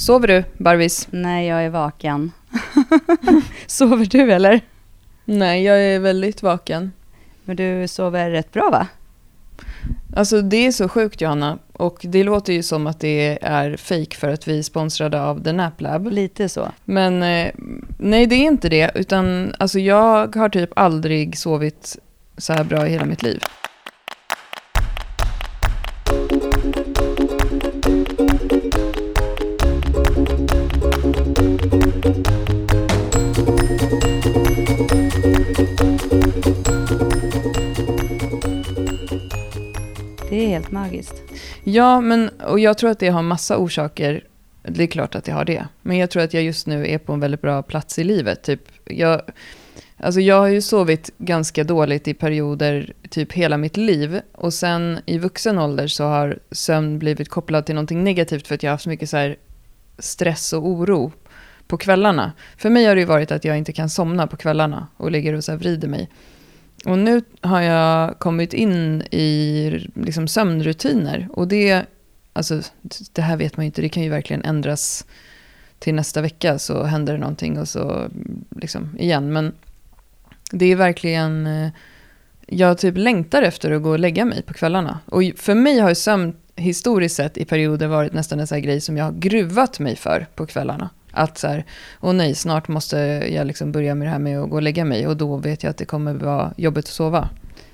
Sover du, Barvis? Nej, jag är vaken. sover du eller? Nej, jag är väldigt vaken. Men du sover rätt bra va? Alltså det är så sjukt Johanna. Och det låter ju som att det är fake för att vi är sponsrade av The Nap Lab. Lite så. Men eh, nej, det är inte det. Utan alltså jag har typ aldrig sovit så här bra i hela mitt liv. Är helt magiskt. Ja, men och jag tror att det har massa orsaker. Det är klart att det har det. Men jag tror att jag just nu är på en väldigt bra plats i livet. Typ, jag, alltså jag har ju sovit ganska dåligt i perioder typ hela mitt liv. Och sen i vuxen ålder så har sömn blivit kopplad till någonting negativt för att jag har haft så mycket så här stress och oro på kvällarna. För mig har det ju varit att jag inte kan somna på kvällarna och ligger och så här vrider mig. Och nu har jag kommit in i liksom sömnrutiner. Och det, alltså, det här vet man ju inte, det kan ju verkligen ändras till nästa vecka så händer det någonting och så liksom igen. Men det är verkligen, eh, jag typ längtar efter att gå och lägga mig på kvällarna. Och för mig har sömn historiskt sett i perioder varit nästan en sån här grej som jag har gruvat mig för på kvällarna. Att så här, åh nej, snart måste jag liksom börja med det här med att gå och lägga mig och då vet jag att det kommer vara jobbigt att sova.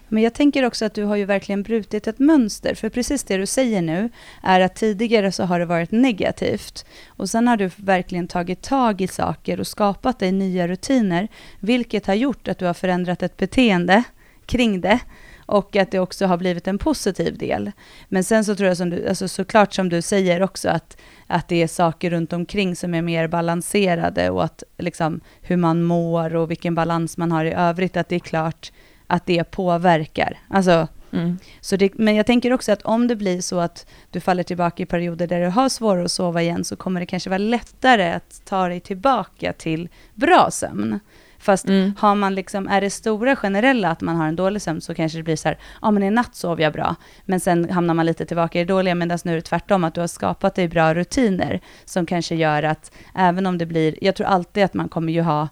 Men jag tänker också att du har ju verkligen brutit ett mönster. För precis det du säger nu är att tidigare så har det varit negativt. Och sen har du verkligen tagit tag i saker och skapat dig nya rutiner. Vilket har gjort att du har förändrat ett beteende kring det. Och att det också har blivit en positiv del. Men sen så tror jag som du, alltså såklart som du säger också att, att det är saker runt omkring som är mer balanserade och att liksom hur man mår och vilken balans man har i övrigt, att det är klart att det påverkar. Alltså, mm. så det, men jag tänker också att om det blir så att du faller tillbaka i perioder där du har svårare att sova igen, så kommer det kanske vara lättare att ta dig tillbaka till bra sömn. Fast mm. har man liksom, är det stora generella att man har en dålig sömn så kanske det blir så här, ja men i natt sov jag bra, men sen hamnar man lite tillbaka i det dåliga, medan nu är det tvärtom, att du har skapat dig bra rutiner som kanske gör att även om det blir, jag tror alltid att man kommer ju ha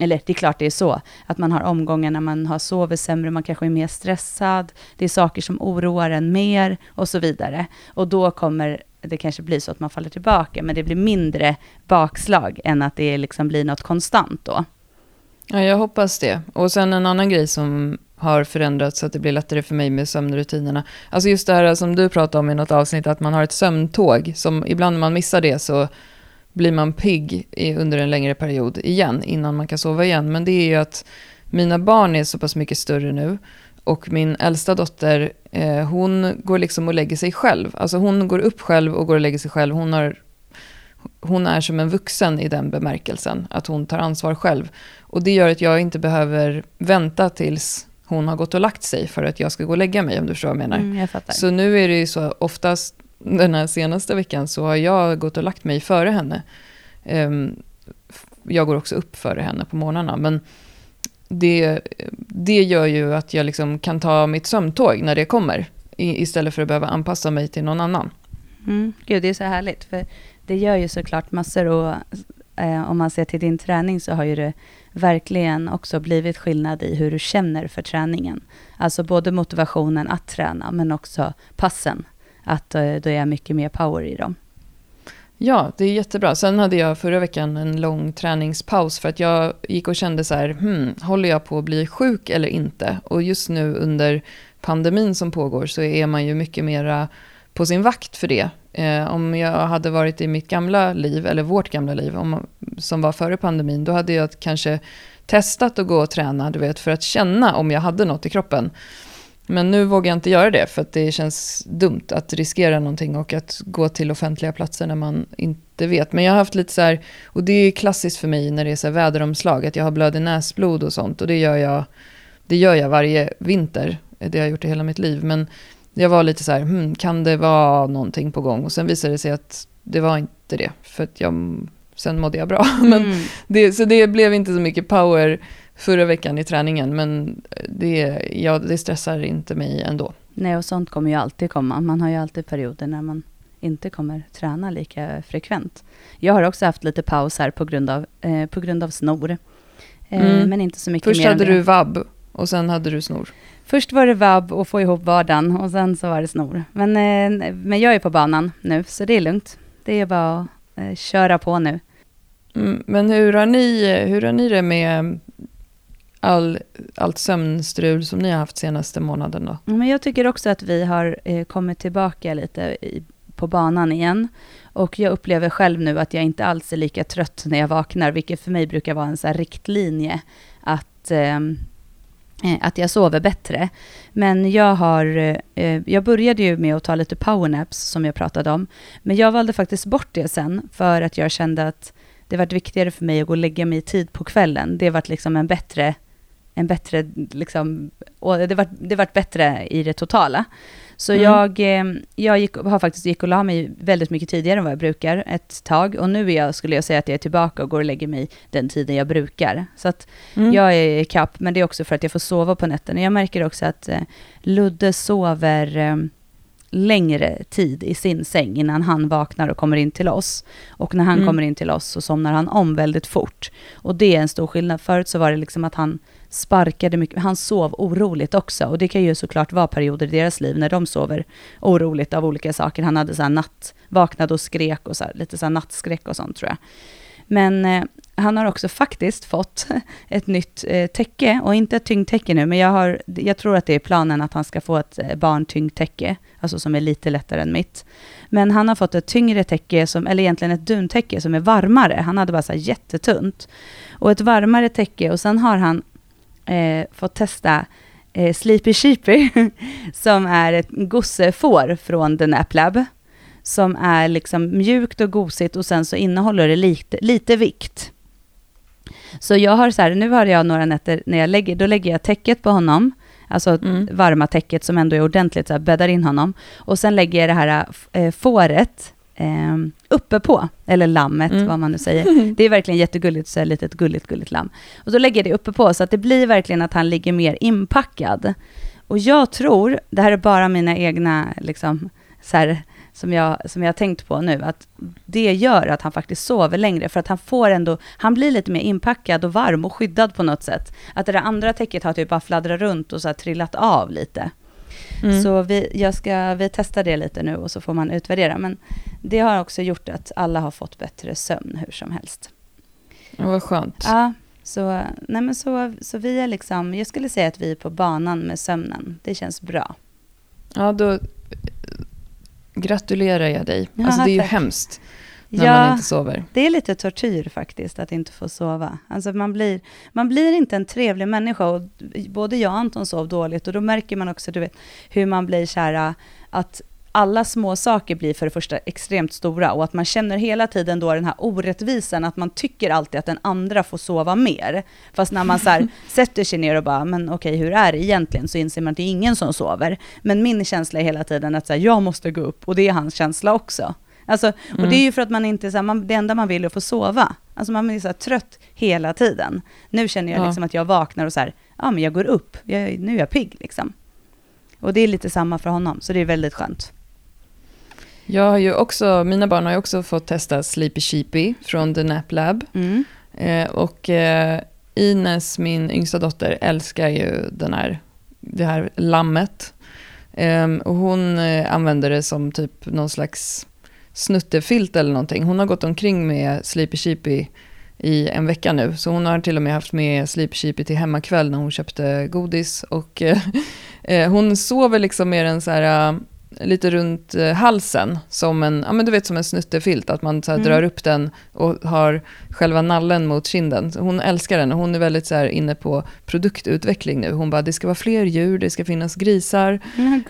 eller det är klart det är så, att man har omgångar när man har sovit sämre, man kanske är mer stressad, det är saker som oroar en mer och så vidare. Och då kommer det kanske bli så att man faller tillbaka, men det blir mindre bakslag än att det liksom blir något konstant då. Ja, jag hoppas det. Och sen en annan grej som har förändrats så att det blir lättare för mig med sömnrutinerna. Alltså just det här som du pratade om i något avsnitt, att man har ett sömntåg, som ibland när man missar det så blir man pigg under en längre period igen, innan man kan sova igen. Men det är ju att mina barn är så pass mycket större nu, och min äldsta dotter, eh, hon går liksom och lägger sig själv. Alltså hon går upp själv och går och lägger sig själv. Hon har hon är som en vuxen i den bemärkelsen, att hon tar ansvar själv. Och det gör att jag inte behöver vänta tills hon har gått och lagt sig för att jag ska gå och lägga mig, om du förstår vad jag menar. Mm, jag så nu är det ju så, oftast den här senaste veckan så har jag gått och lagt mig före henne. Um, jag går också upp före henne på morgnarna, men det, det gör ju att jag liksom kan ta mitt sömntåg när det kommer, istället för att behöva anpassa mig till någon annan. Mm. Gud, det är så härligt, för det gör ju såklart massor och eh, om man ser till din träning så har ju det verkligen också blivit skillnad i hur du känner för träningen. Alltså både motivationen att träna men också passen. Att eh, då är mycket mer power i dem. Ja, det är jättebra. Sen hade jag förra veckan en lång träningspaus för att jag gick och kände så här, hmm, håller jag på att bli sjuk eller inte? Och just nu under pandemin som pågår så är man ju mycket mera på sin vakt för det. Eh, om jag hade varit i mitt gamla liv, eller vårt gamla liv, om, som var före pandemin, då hade jag kanske testat att gå och träna, du vet, för att känna om jag hade något i kroppen. Men nu vågar jag inte göra det, för att det känns dumt att riskera någonting och att gå till offentliga platser när man inte vet. Men jag har haft lite så här, och det är klassiskt för mig när det är så här väderomslag, att jag har blöd i näsblod och sånt. Och det gör jag, det gör jag varje vinter, det har jag gjort i hela mitt liv. Men jag var lite så här, hmm, kan det vara någonting på gång? Och sen visade det sig att det var inte det. För att jag, sen mådde jag bra. Men mm. det, så det blev inte så mycket power förra veckan i träningen. Men det, ja, det stressar inte mig ändå. Nej, och sånt kommer ju alltid komma. Man har ju alltid perioder när man inte kommer träna lika frekvent. Jag har också haft lite paus här på grund av, eh, på grund av snor. Eh, Mm. Men inte så mycket Först mer hade du vabb och sen hade du snor. Först var det vabb och få ihop vardagen och sen så var det snor. Men, eh, men jag är på banan nu, så det är lugnt. Det är bara att eh, köra på nu. Mm, men hur har, ni, hur har ni det med all, allt sömnstrul som ni har haft senaste månaden då? Men jag tycker också att vi har eh, kommit tillbaka lite i, på banan igen. Och jag upplever själv nu att jag inte alls är lika trött när jag vaknar, vilket för mig brukar vara en så riktlinje att, ehm, eh, Eh, att jag sover bättre. Men jag har, eh, jag började ju med att ta lite powernaps som jag pratade om. Men jag valde faktiskt bort det sen för att jag kände att det var viktigare för mig att gå och lägga mig i tid på kvällen. Det varit liksom en bättre, en bättre liksom, och det varit, det var bättre i det totala. Så Mm. jag, eh, jag gick, har faktiskt gick och la mig väldigt mycket tidigare än vad jag brukar ett tag. Och nu jag, skulle jag säga att jag är tillbaka och går och lägger mig den tiden jag brukar. Så att Mm. jag är i kapp, men det är också för att jag får sova på nätterna. Jag märker också att eh, Ludde sover eh, längre tid i sin säng innan han vaknar och kommer in till oss. Och när han Mm. kommer in till oss så somnar han om väldigt fort. Och det är en stor skillnad. Förut så var det liksom att han sparkade mycket, han sov oroligt också. Och det kan ju såklart vara perioder i deras liv när de sover oroligt av olika saker. Han hade så här natt, vaknade och skrek och så här, lite så här nattskräck och sånt tror jag. Men eh, han har också faktiskt fått ett nytt eh, täcke, och inte ett tyngdtäcke nu, men jag, har, jag tror att det är planen att han ska få ett eh, barntyngdtäcke, alltså som är lite lättare än mitt. Men han har fått ett tyngre täcke, som, eller egentligen ett duntäcke som är varmare. Han hade bara så här jättetunt. Och ett varmare täcke, och sen har han eh, fått testa eh, Sleepy Sheepy, som är ett gossefår från The Nap Lab som är liksom mjukt och gosigt och sen så innehåller det lite, lite vikt. Så jag har så här, nu har jag några nätter när jag lägger, då lägger jag täcket på honom, alltså Mm. varma täcket som ändå är ordentligt, så här, bäddar in honom. Och sen lägger jag det här eh, fåret eh, uppe på, eller lammet, Mm. vad man nu säger. Det är verkligen jättegulligt, så här, litet gulligt, gulligt lamm. Och så lägger jag det uppe på, så att det blir verkligen att han ligger mer inpackad. Och jag tror, det här är bara mina egna, liksom, så här, som jag, som jag har tänkt på nu, att det gör att han faktiskt sover längre, för att han får ändå, han blir lite mer inpackad och varm och skyddad på något sätt. Att det där andra täcket har typ bara fladdrat runt och så trillat av lite. Mm. Så vi, jag ska, vi testar det lite nu och så får man utvärdera. Men det har också gjort att alla har fått bättre sömn hur som helst. Ja, vad skönt. Ja, så, nej men så, så vi är liksom, jag skulle säga att vi är på banan med sömnen. Det känns bra. Ja, då gratulerar jag dig. Ja, alltså det är ju tack. hemskt när man inte sover. Det är lite tortyr faktiskt att inte få sova. Alltså man blir, man blir inte en trevlig människa och både jag och Anton sov dåligt och då märker man också du vet, hur man blir så här att alla små saker blir för det första extremt stora och att man känner hela tiden då den här orättvisan att man tycker alltid att den andra får sova mer. Fast när man så här sätter sig ner och bara, men okej hur är det egentligen? Så inser man att det är ingen som sover. Men min känsla är hela tiden att så här, jag måste gå upp och det är hans känsla också. Alltså, och Mm. det är ju för att man inte, så här, man, det enda man vill är att få sova. Alltså man blir så här trött hela tiden. Nu känner jag Ja. liksom att jag vaknar och så här, ja men jag går upp, jag, nu är jag pigg liksom. Och det är lite samma för honom, så det är väldigt skönt. Jag har ju också, mina barn har ju också fått testa Sleepy Sheepy från The Nap Lab. Mm. Eh, och eh, Ines, min yngsta dotter, älskar ju den här, det här lammet. Ehm, och hon eh, använder det som typ någon slags snuttefilt eller någonting. Hon har gått omkring med Sleepy Sheepy i en vecka nu. Så hon har till och med haft med Sleepy Sheepy till hemmakväll när hon köpte godis. Och eh, eh, hon sover liksom med den så här... lite runt eh, halsen, som en, ja, men du vet, som en snuttefilt. Att man så Mm. drar upp den och har själva nallen mot kinden. Så hon älskar den och hon är väldigt så inne på produktutveckling nu. Hon bara, det ska vara fler djur, det ska finnas grisar,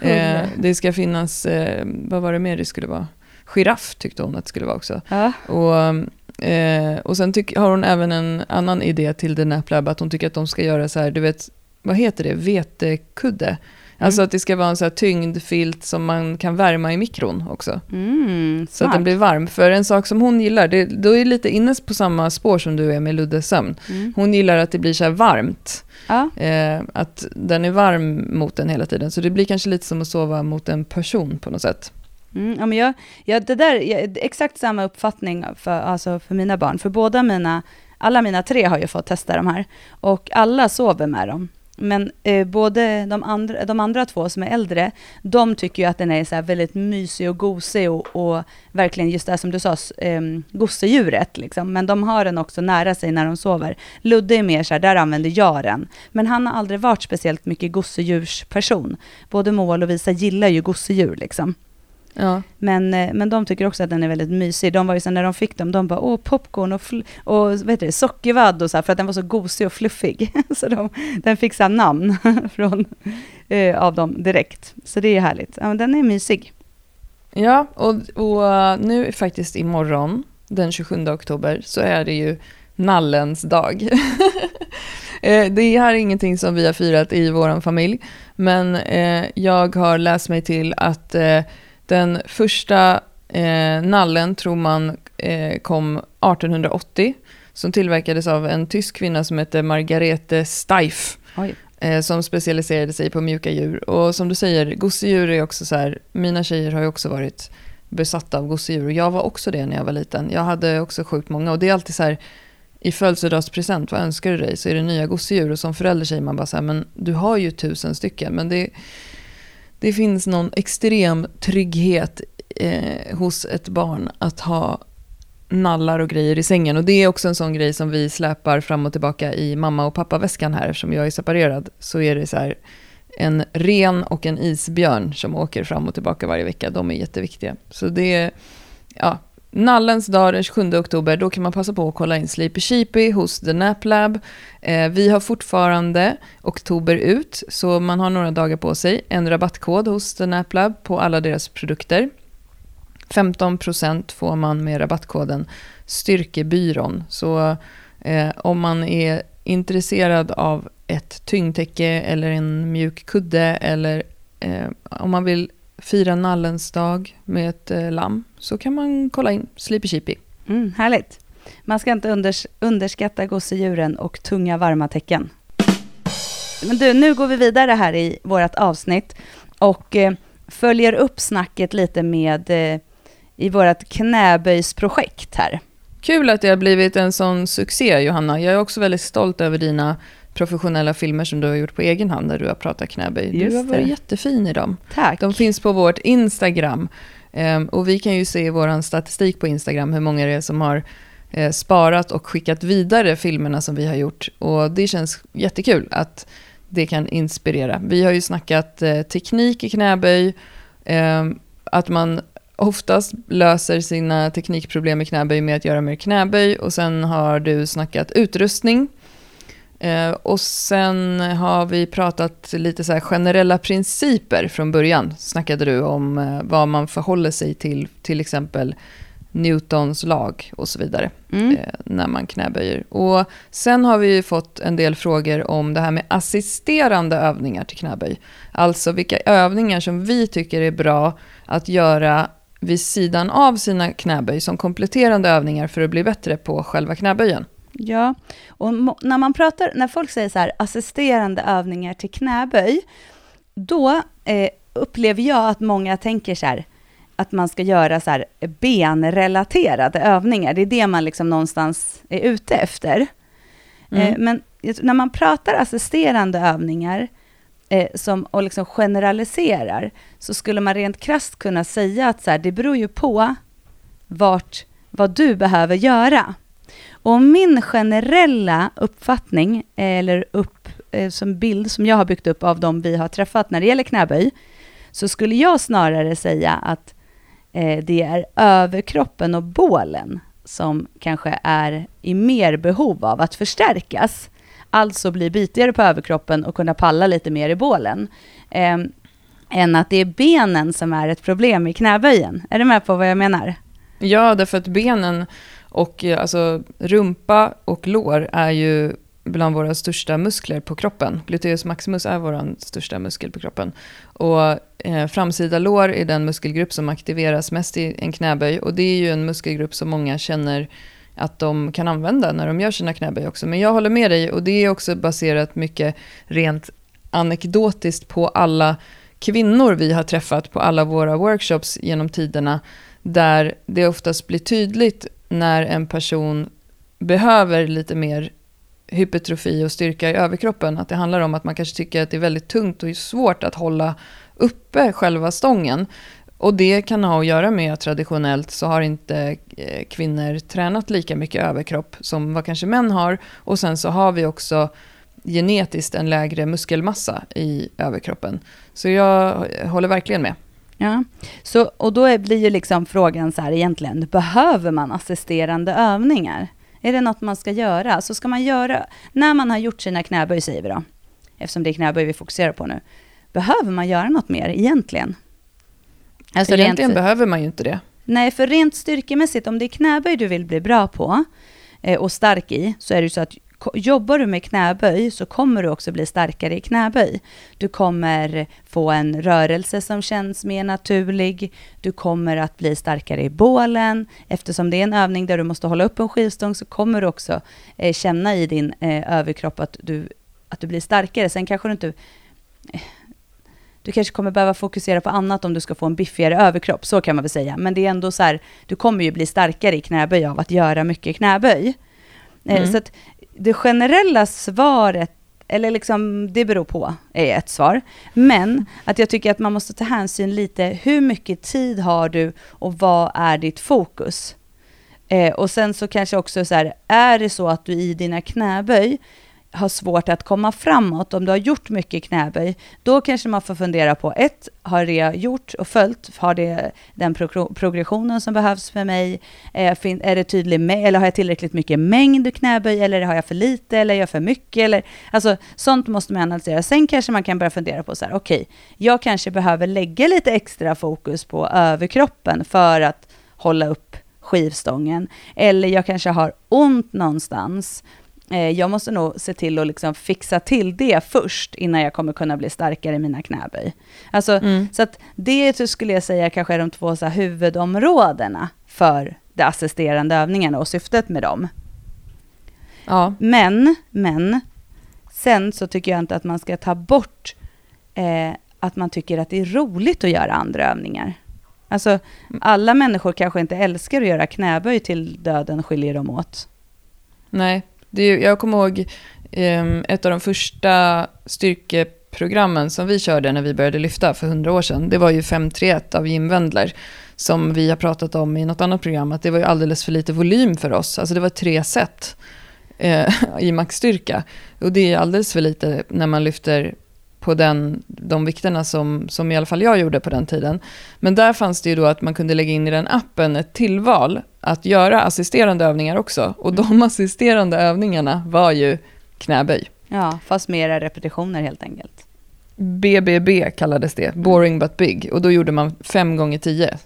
eh, det ska finnas, eh, vad var det mer det skulle vara? Giraff tyckte hon att det skulle vara också. ja. Och, eh, och sen tyck, har hon även en annan idé till The Nap Lab, att hon tycker att de ska göra så här, du vet, vad heter det, vetekudde? Alltså Mm. att det ska vara en så här tyngd filt som man kan värma i mikron också. Mm, Så att den blir varm. För en sak som hon gillar, det, då är det lite inne på samma spår som du är med Luddes sömn. Mm. Hon gillar att det blir så här varmt. Ja, Eh, att den är varm mot den hela tiden. Så det blir kanske lite som att sova mot en person på något sätt. Mm, ja, men jag, jag, det där, jag, exakt samma uppfattning för, alltså för mina barn. För båda mina, alla mina tre har ju fått testa de här. Och alla sover med dem. Men eh, både de andra, de andra två som är äldre, de tycker ju att den är så väldigt mysig och gosig och, och verkligen just det som du sa, eh, gosedjuret. Liksom. Men de har den också nära sig när de sover. Ludde är mer så här, där använder jag den. Men han har aldrig varit speciellt mycket gosedjursperson. Både Moa och Lovisa gillar ju gosedjur liksom. Ja. Men, eh, men de tycker också att den är väldigt mysig. De var ju så när de fick dem, de bara åh popcorn och, och vad heter det, sockervadd och så här, för att den var så gosig och fluffig. så de, den fick så namn från, eh, av dem direkt. Så det är härligt. Ja, den är mysig. Ja, och, och uh, nu faktiskt imorgon, den 27 oktober, så är det ju nallens dag. Eh, det här är ingenting som vi har firat i vår familj, men eh, jag har läst mig till att eh, den första eh, nallen tror man eh, kom 1880 som tillverkades av en tysk kvinna som hette Margarete Steif. Eh, som specialiserade sig på mjuka djur. Och som du säger, gosedjur är också så här, mina tjejer har ju också varit besatta av gosedjur. Och jag var också det när jag var liten. Jag hade också sjukt många. Och det är alltid så här, i födelsedagspresent, vad önskar du dig? Så är det nya gosedjur. Och som förälder säger man bara så här, men du har ju tusen stycken. Men det det finns någon extrem trygghet eh, hos ett barn att ha nallar och grejer i sängen. Och det är också en sån grej som vi släpar fram och tillbaka i mamma och pappa-väskan här, eftersom jag är separerad. Så är det så här, en ren och en isbjörn som åker fram och tillbaka varje vecka. De är jätteviktiga. Så det ja, Nallens dag den 27 oktober, då kan man passa på att kolla in Sleepy Sheepy hos The Nap Lab. Eh, vi har fortfarande oktober ut, så man har några dagar på sig. En rabattkod hos The Nap Lab på alla deras produkter. 15% får man med rabattkoden Styrkebyrån. Så eh, om man är intresserad av ett tyngdtäcke eller en mjuk kudde eller eh, om man vill fira nallens dag med ett eh, lamm så kan man kolla in Sleepy Cheapy. Mm, härligt. Man ska inte unders underskatta gosedjuren och tunga varma tecken. Men du, nu går vi vidare här i vårt avsnitt och eh, följer upp snacket lite med eh, i vårt knäböjsprojekt här. Kul att det har blivit en sån succé, Johanna. Jag är också väldigt stolt över dina professionella filmer som du har gjort på egen hand där du har pratat knäböj. du har varit det. jättefin i dem. Tack. De finns på vårt Instagram. Um, och vi kan ju se i vår statistik på Instagram hur många det är som har eh, sparat och skickat vidare filmerna som vi har gjort. Och det känns jättekul att det kan inspirera. Vi har ju snackat eh, teknik i knäböj, eh, att man oftast löser sina teknikproblem i knäböj med att göra mer knäböj och sen har du snackat utrustning och sen har vi pratat lite så generella principer från början. Snackade du om eh, vad man förhåller sig till, till exempel Newtons lag och så vidare, mm. eh, när man knäböjer. Och sen har vi fått en del frågor om det här med assisterande övningar till knäböj. Alltså vilka övningar som vi tycker är bra att göra vid sidan av sina knäböj som kompletterande övningar för att bli bättre på själva knäböjen. Ja, och när man pratar, när folk säger så här, assisterande övningar till knäböj, då eh, upplever jag att många tänker så här, att man ska göra så här benrelaterade övningar. Det är det man liksom någonstans är ute efter. Mm. Eh, men när man pratar assisterande övningar eh, som, och liksom generaliserar, så skulle man rent krast kunna säga att så här, det beror ju på vart, vad du behöver göra. Och min generella uppfattning, eller upp, eh, som bild som jag har byggt upp av de vi har träffat när det gäller knäböj, så skulle jag snarare säga att eh, det är överkroppen och bålen som kanske är i mer behov av att förstärkas. Alltså bli bitigare på överkroppen och kunna palla lite mer i bålen. Eh, än att det är benen som är ett problem i knäböjen. Är du med på vad jag menar? Ja, därför att benen och eh, alltså, rumpa och lår är ju bland våra största muskler på kroppen. Gluteus maximus är vår största muskel på kroppen. Och eh, framsida lår är den muskelgrupp som aktiveras mest i en knäböj. Och det är ju en muskelgrupp som många känner att de kan använda när de gör sina knäböj också. Men jag håller med dig och det är också baserat mycket rent anekdotiskt på alla kvinnor vi har träffat på alla våra workshops genom tiderna, där det oftast blir tydligt när en person behöver lite mer hypertrofi och styrka i överkroppen. Att det handlar om att man kanske tycker att det är väldigt tungt och svårt att hålla uppe själva stången. Och det kan ha att göra med att traditionellt så har inte eh, kvinnor tränat lika mycket överkropp som vad kanske män har. Och sen så har vi också genetiskt en lägre muskelmassa i överkroppen. Så jag eh, håller verkligen med. Ja, så, och då blir ju liksom frågan så här egentligen, behöver man assisterande övningar? Är det något man ska göra? Så ska man göra, när man har gjort sina knäböj säger vi då, eftersom det är knäböj vi fokuserar på nu, behöver man göra något mer egentligen? Alltså egentligen rent, behöver man ju inte det. Nej, för rent styrkemässigt, om det är knäböj du vill bli bra på eh, och stark i, så är det ju så att jobbar du med knäböj så kommer du också bli starkare i knäböj. Du kommer få en rörelse som känns mer naturlig. Du kommer att bli starkare i bålen. Eftersom det är en övning där du måste hålla upp en skivstång så kommer du också eh, känna i din eh, överkropp att du, att du blir starkare. Sen kanske du inte... Eh, du kanske kommer behöva fokusera på annat om du ska få en biffigare överkropp, så kan man väl säga. Men det är ändå så här, du kommer ju bli starkare i knäböj av att göra mycket knäböj. Eh, mm. Så att det generella svaret, eller liksom det beror på, är ett svar. Men att jag tycker att man måste ta hänsyn lite, hur mycket tid har du och vad är ditt fokus? Eh, och sen så kanske också så här, är det så att du i dina knäböj har svårt att komma framåt, om du har gjort mycket knäböj, då kanske man får fundera på ett, har det gjort och följt? Har det den pro progressionen som behövs för mig? Eh, är, är det tydlig med, eller har jag tillräckligt mycket mängd knäböj, eller har jag för lite, eller är jag för mycket? Eller, alltså, sånt måste man analysera. Sen kanske man kan börja fundera på så här, okej, okay, jag kanske behöver lägga lite extra fokus på överkroppen för att hålla upp skivstången. Eller jag kanske har ont någonstans jag måste nog se till att liksom fixa till det först, innan jag kommer kunna bli starkare i mina knäböj. Alltså, mm. Så att det skulle jag säga kanske är de två så huvudområdena för de assisterande övningarna och syftet med dem. Ja. Men, men, sen så tycker jag inte att man ska ta bort eh, att man tycker att det är roligt att göra andra övningar. Alltså, mm. alla människor kanske inte älskar att göra knäböj till döden skiljer dem åt. Nej, det är, jag kommer ihåg um, ett av de första styrkeprogrammen som vi körde när vi började lyfta för hundra år sedan. Det var ju 531 av Jim Wendler som vi har pratat om i något annat program, att det var ju alldeles för lite volym för oss. Alltså det var tre set eh, i maxstyrka. Och det är alldeles för lite när man lyfter på den, de vikterna som, som i alla fall jag gjorde på den tiden. Men där fanns det ju då att man kunde lägga in i den appen ett tillval att göra assisterande övningar också. Och de mm. assisterande övningarna var ju knäböj. Ja, fast mera repetitioner helt enkelt. BBB kallades det, boring but big. Och då gjorde man fem gånger tio.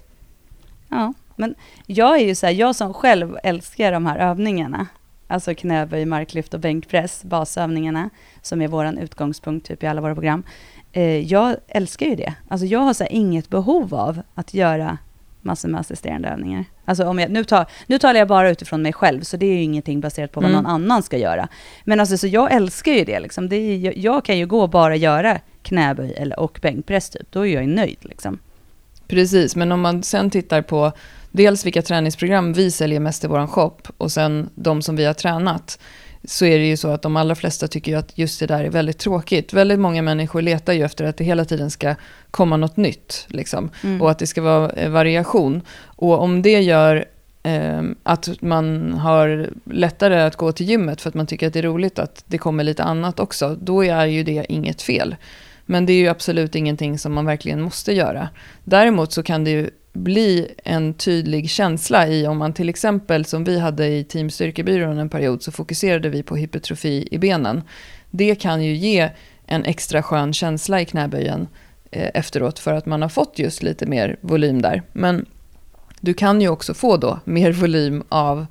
Ja, men jag är ju så här, jag som själv älskar de här övningarna, alltså knäböj, marklyft och bänkpress, basövningarna, som är vår utgångspunkt typ i alla våra program. Eh, jag älskar ju det. Alltså jag har så inget behov av att göra massor med assisterande övningar. Alltså om jag, nu, tar, nu talar jag bara utifrån mig själv, så det är ju ingenting baserat på vad mm. någon annan ska göra. Men alltså, så jag älskar ju det. Liksom. det är, jag, jag, kan ju gå och bara göra knäböj eller, och bänkpress, typ. då är jag nöjd. Liksom. Precis, men om man sen tittar på dels vilka träningsprogram vi säljer mest i vår shop och sen de som vi har tränat så är det ju så att de allra flesta tycker att just det där är väldigt tråkigt. Väldigt många människor letar ju efter att det hela tiden ska komma något nytt. Liksom, mm. Och att det ska vara eh, variation. Och om det gör eh, att man har lättare att gå till gymmet för att man tycker att det är roligt att det kommer lite annat också, då är ju det inget fel. Men det är ju absolut ingenting som man verkligen måste göra. Däremot så kan det ju bli en tydlig känsla i om man till exempel, som vi hade i Team Styrkebyrån en period, så fokuserade vi på hypertrofi i benen. Det kan ju ge en extra skön känsla i knäböjen eh, efteråt för att man har fått just lite mer volym där. Men du kan ju också få då mer volym av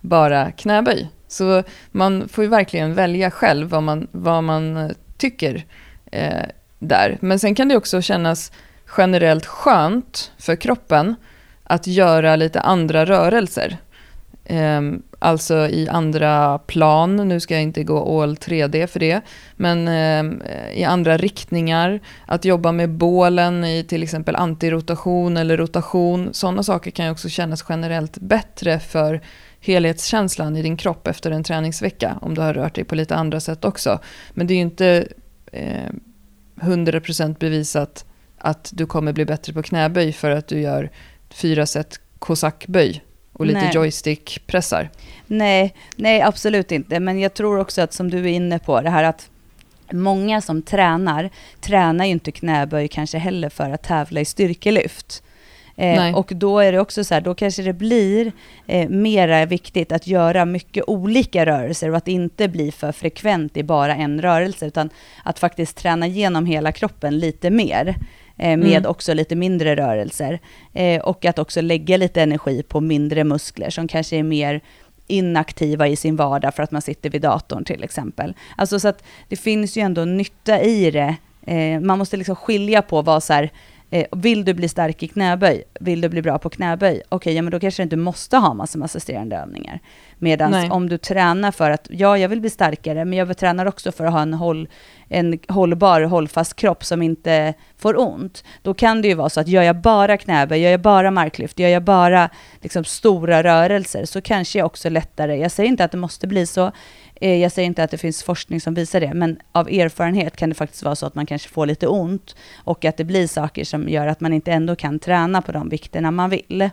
bara knäböj. Så man får ju verkligen välja själv vad man, vad man eh, tycker eh, där. Men sen kan det också kännas generellt skönt för kroppen att göra lite andra rörelser. Um, alltså i andra plan, nu ska jag inte gå all 3D för det, men um, i andra riktningar. Att jobba med bålen i till exempel antirotation eller rotation. Sådana saker kan ju också kännas generellt bättre för helhetskänslan i din kropp efter en träningsvecka. Om du har rört dig på lite andra sätt också. Men det är ju inte eh, 100% bevisat att du kommer bli bättre på knäböj för att du gör fyra set kosackböj och lite joystickpressar. Nej, nej, absolut inte. Men jag tror också att som du är inne på, det här att många som tränar, tränar ju inte knäböj kanske heller för att tävla i styrkelyft. Eh, och då är det också så här, då kanske det blir eh, mera viktigt att göra mycket olika rörelser och att inte bli för frekvent i bara en rörelse, utan att faktiskt träna igenom hela kroppen lite mer eh, med mm. också lite mindre rörelser. Eh, och att också lägga lite energi på mindre muskler som kanske är mer inaktiva i sin vardag för att man sitter vid datorn till exempel. Alltså så att det finns ju ändå nytta i det. Eh, man måste liksom skilja på vad så här, Eh, vill du bli stark i knäböj? Vill du bli bra på knäböj? Okej, okay, ja men då kanske du inte måste ha massor med assisterande övningar. Medan om du tränar för att, ja jag vill bli starkare, men jag tränar också för att ha en, håll, en hållbar, hållfast kropp som inte får ont. Då kan det ju vara så att gör jag bara knäböj, gör jag bara marklyft, gör jag bara liksom, stora rörelser, så kanske jag också lättare, jag säger inte att det måste bli så, jag säger inte att det finns forskning som visar det, men av erfarenhet kan det faktiskt vara så att man kanske får lite ont och att det blir saker som gör att man inte ändå kan träna på de vikterna man vill.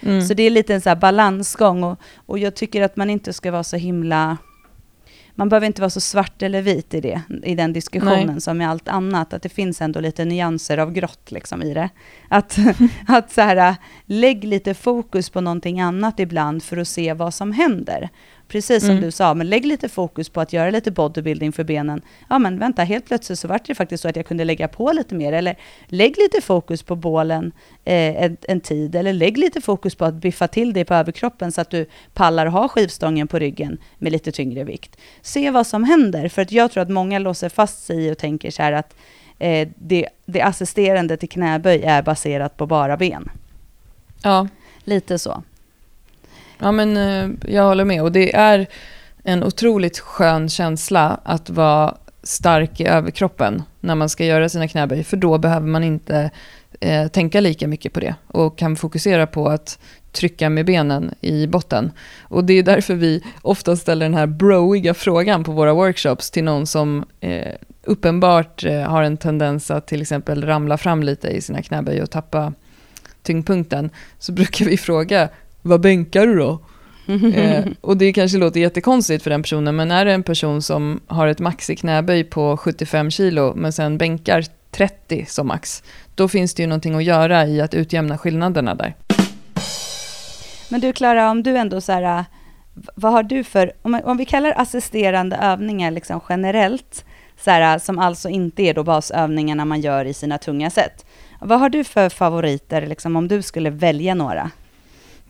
Mm. Så det är lite en så balansgång och, och jag tycker att man inte ska vara så himla man behöver inte vara så svart eller vit i det, i den diskussionen Nej. som i allt annat, att det finns ändå lite nyanser av grått liksom i det. Att, att så här, lägg lite fokus på någonting annat ibland för att se vad som händer. Precis som mm. du sa, men lägg lite fokus på att göra lite bodybuilding för benen. Ja, men vänta, helt plötsligt så var det faktiskt så att jag kunde lägga på lite mer. Eller lägg lite fokus på bålen eh, en, en, tid. Eller lägg lite fokus på att biffa till dig på överkroppen så att du pallar ha skivstången på ryggen med lite tyngre vikt. Se vad som händer, för att jag tror att många låser fast sig i och tänker så här att eh, det, det assisterande till knäböj är baserat på bara ben. Ja. Lite så. Ja, men eh, jag håller med. Och det är en otroligt skön känsla att vara stark i överkroppen när man ska göra sina knäböj. För då behöver man inte eh, tänka lika mycket på det och kan fokusera på att trycka med benen i botten. Och det är därför vi ofta ställer den här broiga frågan på våra workshops till någon som eh, uppenbart eh, har en tendens att till exempel ramla fram lite i sina knäböj och tappa tyngdpunkten. Så brukar vi fråga vad bänkar du då? eh, och det kanske låter jättekonstigt för den personen, men är det en person som har ett max i knäböj på 75 kilo, men sen bänkar 30 som max, då finns det ju någonting att göra i att utjämna skillnaderna där. Men du Klara, om du ändå så här, vad har du för, om, om vi kallar assisterande övningar liksom generellt, så här, som alltså inte är då basövningarna man gör i sina tunga sätt. Vad har du för favoriter, liksom, om du skulle välja några?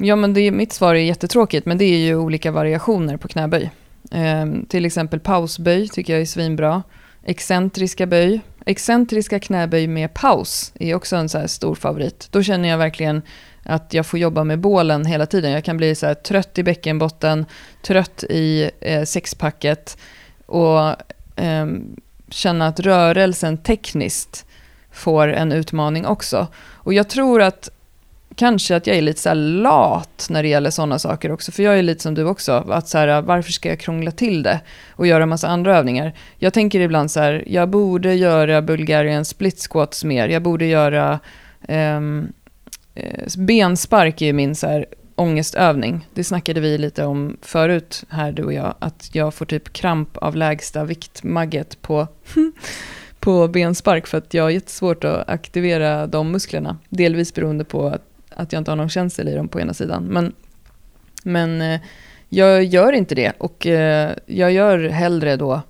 Ja, men det, mitt svar är jättetråkigt, men det är ju olika variationer på knäböj. Eh, till exempel pausböj tycker jag är svinbra. Excentriska böj. Excentriska knäböj med paus är också en så stor favorit. Då känner jag verkligen att jag får jobba med bålen hela tiden. Jag kan bli så trött i bäckenbotten, trött i eh, sexpacket och eh, känna att rörelsen tekniskt får en utmaning också. Och jag tror att kanske att jag är lite så lat när det gäller sådana saker också. För jag är lite som du också, att så här, varför ska jag krångla till det och göra en massa andra övningar? Jag tänker ibland så här, jag borde göra Bulgarian split squats mer. Jag borde göra ehm, eh, benspark i min så här, ångestövning. Det snackade vi lite om förut här du och jag, att jag får typ kramp av lägsta viktmagget på på benspark för att jag har jättesvårt att aktivera de musklerna. Delvis beroende på att att jag inte har någon känsel i dem på ena sidan. Men, men eh, jag gör inte det och eh, jag gör hellre då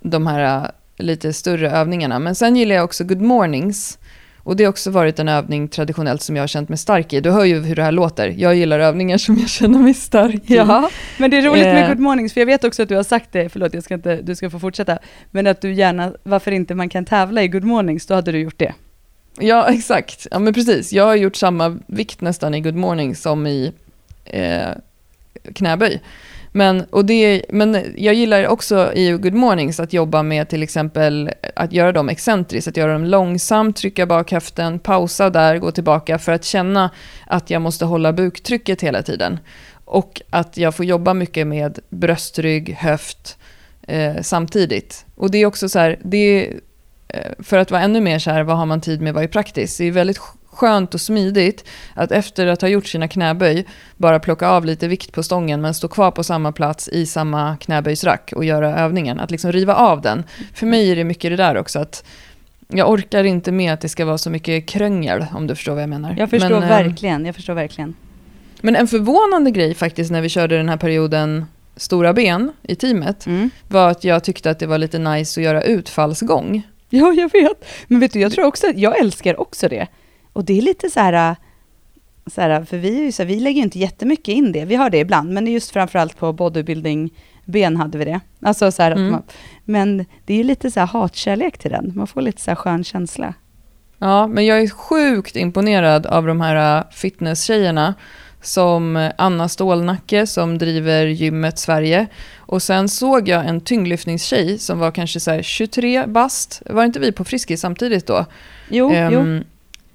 de här eh, lite större övningarna. Men sen gillar jag också good mornings. Och det har också varit en övning traditionellt som jag har känt mig stark i. Du hör ju hur det här låter. Jag gillar övningar som jag känner mig stark i. Ja, men det är roligt med good mornings, för jag vet också att du har sagt det, förlåt jag ska inte, du ska få fortsätta, men att du gärna, varför inte man kan tävla i good mornings, då hade du gjort det. Ja, exakt. Ja, men precis. Jag har gjort samma vikt nästan i Good Morning som i eh, knäböj. Men, och det, men jag gillar också i Good Mornings att jobba med till exempel att göra dem excentriskt, att göra dem långsamt, trycka bak höften, pausa där, gå tillbaka för att känna att jag måste hålla buktrycket hela tiden. Och att jag får jobba mycket med bröstrygg, höft eh, samtidigt. Och det är också så här, det är, för att vara ännu mer så här, vad har man tid med, vad är praktiskt? Det är väldigt skönt och smidigt att efter att ha gjort sina knäböj bara plocka av lite vikt på stången men stå kvar på samma plats i samma knäböjsrack och göra övningen. Att liksom riva av den. För mig är det mycket det där också att jag orkar inte med att det ska vara så mycket kröngel om du förstår vad jag menar. Jag förstår men, eh, verkligen, jag förstår verkligen. Men en förvånande grej faktiskt när vi körde den här perioden stora ben i teamet Mm. var att jag tyckte att det var lite nice att göra utfallsgång. Ja, jag vet. Men vet du, jag tror också jag älskar också det. Och det är lite så här, så här för vi, är ju så här, vi lägger ju inte jättemycket in det. Vi har det ibland, men just framförallt på bodybuilding-ben hade vi det. Alltså så här, att Mm. man, men det är ju lite så här hatkärlek till den. Man får lite så här skön känsla. Ja, men jag är sjukt imponerad av de här äh, fitnesstjejerna som Anna Stålnacke som driver gymmet Sverige. Och sen såg jag en tyngdlyftningstjej som var kanske så här 23 bast. Var inte vi på Friskis samtidigt då? Jo, jo, Ehm,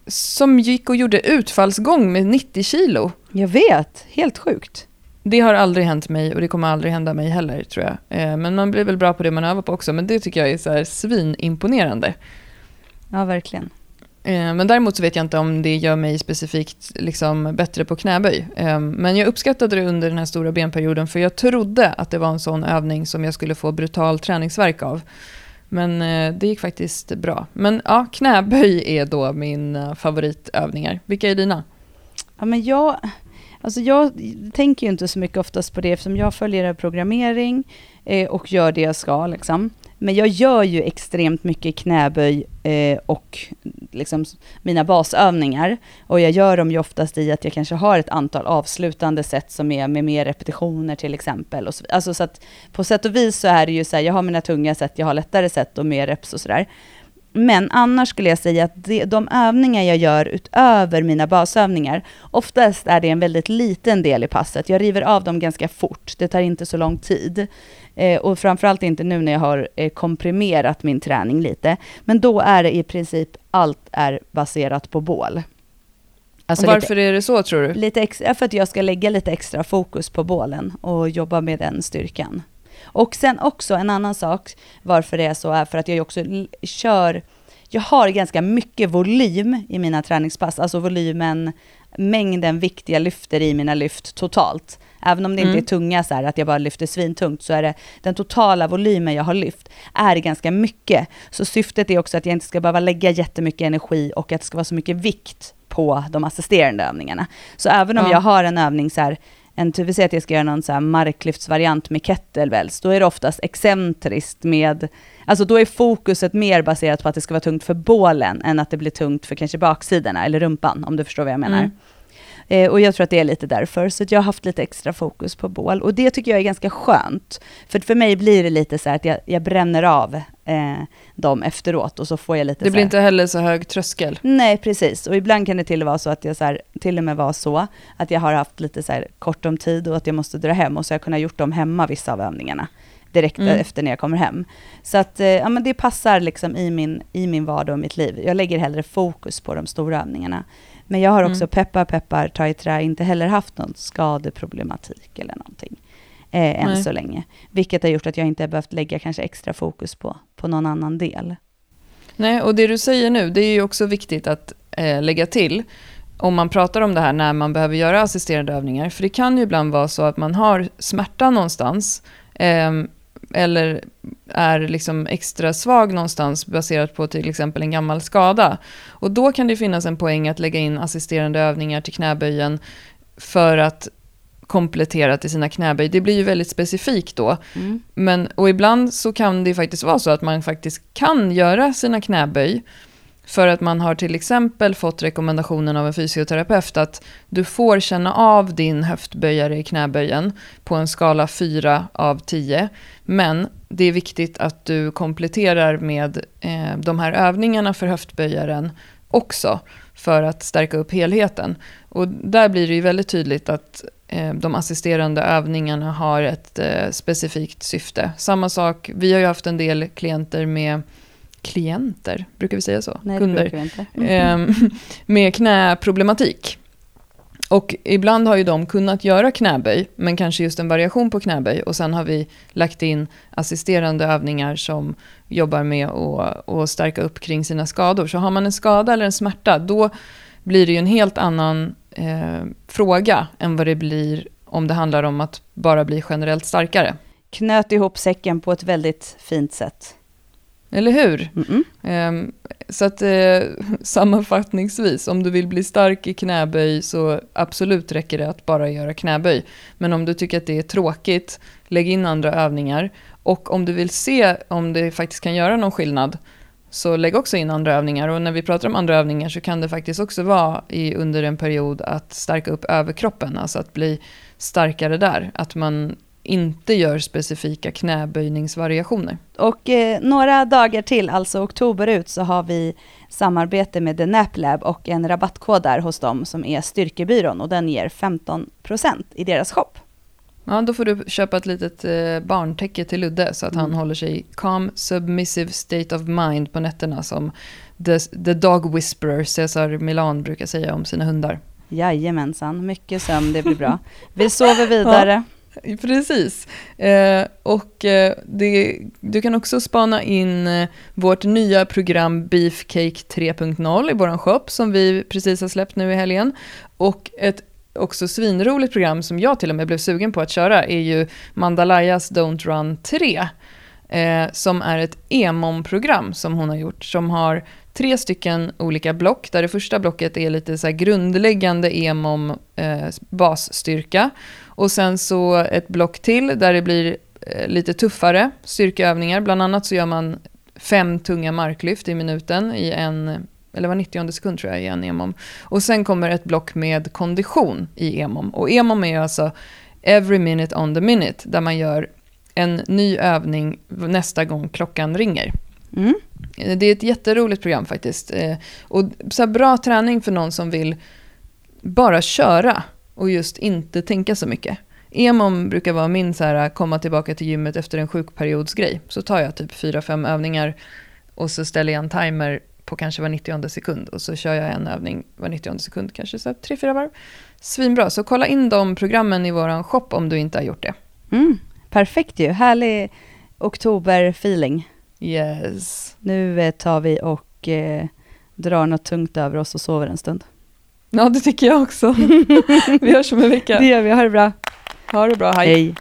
Som gick och gjorde utfallsgång med 90 kilo. jag vet. Helt sjukt. Det har aldrig hänt mig och det kommer aldrig hända mig heller tror jag. Eh, Men man blir väl bra på det man övar på också. Men det tycker jag är så här svinimponerande. Ja, verkligen. Eh, men däremot så vet jag inte om det gör mig specifikt liksom bättre på knäböj. Ehm, men jag uppskattade det under den här stora benperioden för jag trodde att det var en sån övning som jag skulle få brutal träningsverk av. Men eh, det gick faktiskt bra. Men ja, knäböj är då min favoritövningar. Vilka är dina? Ja, men jag, alltså jag tänker ju inte så mycket oftast på det eftersom jag följer programmering eh, och gör det jag ska. Liksom. Men jag gör ju extremt mycket knäböj eh, och liksom mina basövningar. Och jag gör dem ju oftast i att jag kanske har ett antal avslutande set som är med mer repetitioner till exempel. Och så, alltså så att på sätt och vis så är det ju så här, jag har mina tunga set, jag har lättare set och mer reps och sådär. Men annars skulle jag säga att det, de övningar jag gör utöver mina basövningar, oftast är det en väldigt liten del i passet. Jag river av dem ganska fort, det tar inte så lång tid. Eh, och framförallt inte nu när jag har eh, komprimerat min träning lite. Men då är det i princip allt är baserat på bål. Alltså och varför är det så tror du? lite, lite extra, för att jag ska lägga lite extra fokus på bålen och jobba med den styrkan. Och sen också en annan sak varför det är så är för att jag också kör, jag har ganska mycket volym i mina träningspass, alltså volymen, mängden vikt jag lyfter i mina lyft totalt. Även om det Mm. inte är tunga så här, att jag bara lyfter svintungt, så är det den totala volymen jag har lyft är ganska mycket. Så syftet är också att jag inte ska behöva lägga jättemycket energi och att det ska vara så mycket vikt på de assisterande övningarna. Så även om Ja. jag har en övning så här, en, vi säger att jag ska göra någon så här marklyftsvariant med kettlebells, då är det oftast excentriskt med, alltså då är fokuset mer baserat på att det ska vara tungt för bålen än att det blir tungt för kanske baksidorna eller rumpan, om du förstår vad jag menar. Mm. Eh, och jag tror att det är lite därför, så jag har haft lite extra fokus på bål. Och det tycker jag är ganska skönt. För för mig blir det lite så att jag, jag bränner av eh, dem efteråt och så får jag lite Det blir inte heller så hög tröskel. Nej, precis. Och ibland kan det till och, vara så att jag så här, till och med var så att jag har haft lite så här kort om tid och att jag måste dra hem och så har jag kunnat gjort dem hemma, vissa av övningarna, direkt Mm. efter när jag kommer hem. Så att eh, ja, men det passar liksom i min, i min vardag och mitt liv. Jag lägger hellre fokus på de stora övningarna. Men jag har också, Mm. peppar peppar, ta i trä, inte heller haft någon skadeproblematik eller någonting. Eh, än Nej. så länge. Vilket har gjort att jag inte har behövt lägga kanske extra fokus på, på någon annan del. Nej, och det du säger nu, det är ju också viktigt att eh, lägga till om man pratar om det här när man behöver göra assisterande övningar. För det kan ju ibland vara så att man har smärta någonstans ehm, eller är liksom extra svag någonstans baserat på till exempel en gammal skada. Och då kan det finnas en poäng att lägga in assisterande övningar till knäböjen för att komplettera till sina knäböj. Det blir ju väldigt specifikt då. Mm. Men, och ibland så kan det faktiskt vara så att man faktiskt kan göra sina knäböj för att man har till exempel fått rekommendationen av en fysioterapeut att du får känna av din höftböjare i knäböjen på en skala 4 av 10. Men det är viktigt att du kompletterar med eh, de här övningarna för höftböjaren också för att stärka upp helheten. Och där blir det ju väldigt tydligt att eh, de assisterande övningarna har ett eh, specifikt syfte. Samma sak, vi har ju haft en del klienter med klienter, brukar vi säga så? Nej, Kunder. Mm. med knäproblematik. Och ibland har ju de kunnat göra knäböj, men kanske just en variation på knäböj. Och sen har vi lagt in assisterande övningar som jobbar med att, att stärka upp kring sina skador. Så har man en skada eller en smärta, då blir det ju en helt annan eh, fråga än vad det blir om det handlar om att bara bli generellt starkare. Knöt ihop säcken på ett väldigt fint sätt. Eller hur? Mm-mm. Ehm, så att eh, sammanfattningsvis, om du vill bli stark i knäböj så absolut räcker det att bara göra knäböj. Men om du tycker att det är tråkigt, lägg in andra övningar. Och om du vill se om det faktiskt kan göra någon skillnad, så lägg också in andra övningar. Och när vi pratar om andra övningar så kan det faktiskt också vara i, under en period att stärka upp överkroppen, alltså att bli starkare där. Att man inte gör specifika knäböjningsvariationer. Och eh, några dagar till, alltså oktober ut, så har vi samarbete med The Nap Lab och en rabattkod där hos dem som är Styrkebyrån och den ger 15% i deras shop. Ja, då får du köpa ett litet eh, barntäcke till Ludde så att han Mm. håller sig i calm, submissive state of mind på nätterna som the, the dog whisperer Cesar Milan brukar säga om sina hundar. Jajamensan, mycket sömn, det blir bra. Vi sover vidare. Precis. Eh, och eh, det, du kan också spana in eh, vårt nya program Beefcake 3.0 i vår shop som vi precis har släppt nu i helgen. Och ett också svinroligt program som jag till och med blev sugen på att köra är ju Mandalayas Don't Run 3. Eh, som är ett EMOM-program som hon har gjort. Som har tre stycken olika block. Där det första blocket är lite så här grundläggande EMOM eh, basstyrka. Och sen så ett block till där det blir eh, lite tuffare styrkeövningar. Bland annat så gör man fem tunga marklyft i minuten i en, eller var 90 sekund tror jag i en EMOM. Och sen kommer ett block med kondition i EMOM. Och EMOM är alltså every minute on the minute, där man gör en ny övning nästa gång klockan ringer. Mm. Eh, Det är ett jätteroligt program faktiskt. Eh, Och så bra träning för någon som vill bara köra och just inte tänka så mycket. EMOM brukar vara min så här, komma tillbaka till gymmet efter en sjukperiodsgrej. Så tar jag typ 4-5 övningar och så ställer jag en timer på kanske var 90 sekund och så kör jag en övning var 90 sekund, kanske så här 3-4 varv. Svinbra, så kolla in de programmen i våran shop om du inte har gjort det. Mm. Perfekt ju, härlig oktober-feeling. Yes. Nu eh, tar vi och eh, drar något tungt över oss och sover en stund. Ja, det tycker jag också. Vi hörs om en vecka. Det gör vi, ha det bra. Ha det bra, hej. Hej.